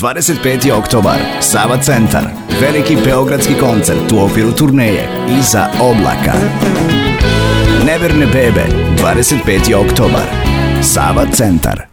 25. oktobar, Sava centar, veliki beogradski koncert u okviru turneje Iza oblaka. Neverne bebe, 25. oktobar, Sava centar.